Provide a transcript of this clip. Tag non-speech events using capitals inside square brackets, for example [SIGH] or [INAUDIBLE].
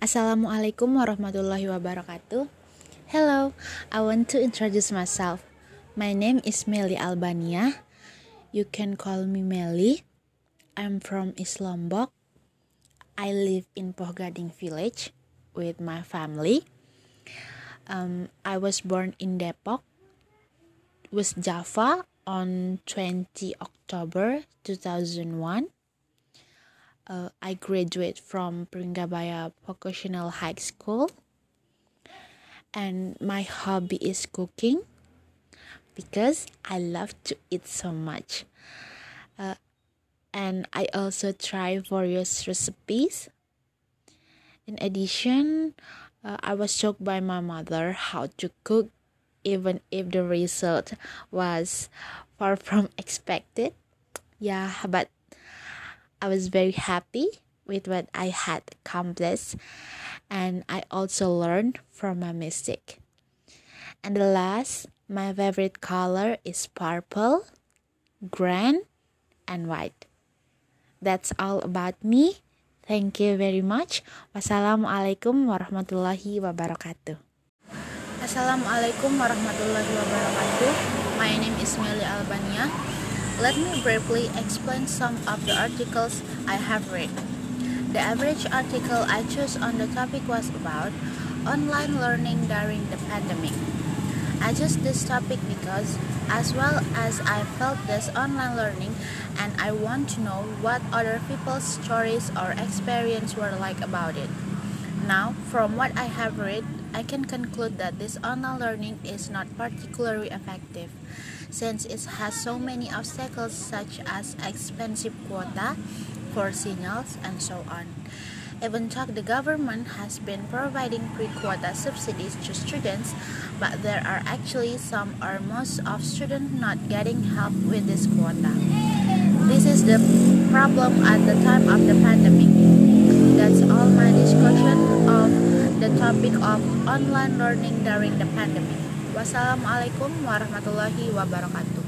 Assalamualaikum warahmatullahi wabarakatuh. Hello, I want to introduce myself. My name is Meli Albania. You can call me Meli. I'm from East Lombok. I live in Poh Gading village with my family. Um, I was born in Depok, West Java on 20 October 2001 uh, I graduate from Pringgabaya Vocational High School and my hobby is cooking because I love to eat so much. Uh, and I also try various recipes. In addition, uh, I was shocked by my mother how to cook even if the result was far from [LAUGHS] expected. Yeah, but I was very happy with what I had accomplished, and I also learned from my mistake. And the last, my favorite color is purple, green, and white. That's all about me. Thank you very much. Wassalamualaikum warahmatullahi wabarakatuh. Assalamualaikum warahmatullahi wabarakatuh. My name is Meli Albania. Let me briefly explain some of the articles I have read. The average article I chose on the topic was about online learning during the pandemic. I chose this topic because, as well as I felt this online learning, and I want to know what other people's stories or experience were like about it. Now, from what I have read, I can conclude that this online learning is not particularly effective since it has so many obstacles such as expensive quota for signals and so on. Even though the government has been providing pre-quota subsidies to students, but there are actually some or most of students not getting help with this quota. This is the problem at the time of the pandemic. That's topic of online learning during the pandemic. Wassalamualaikum warahmatullahi wabarakatuh.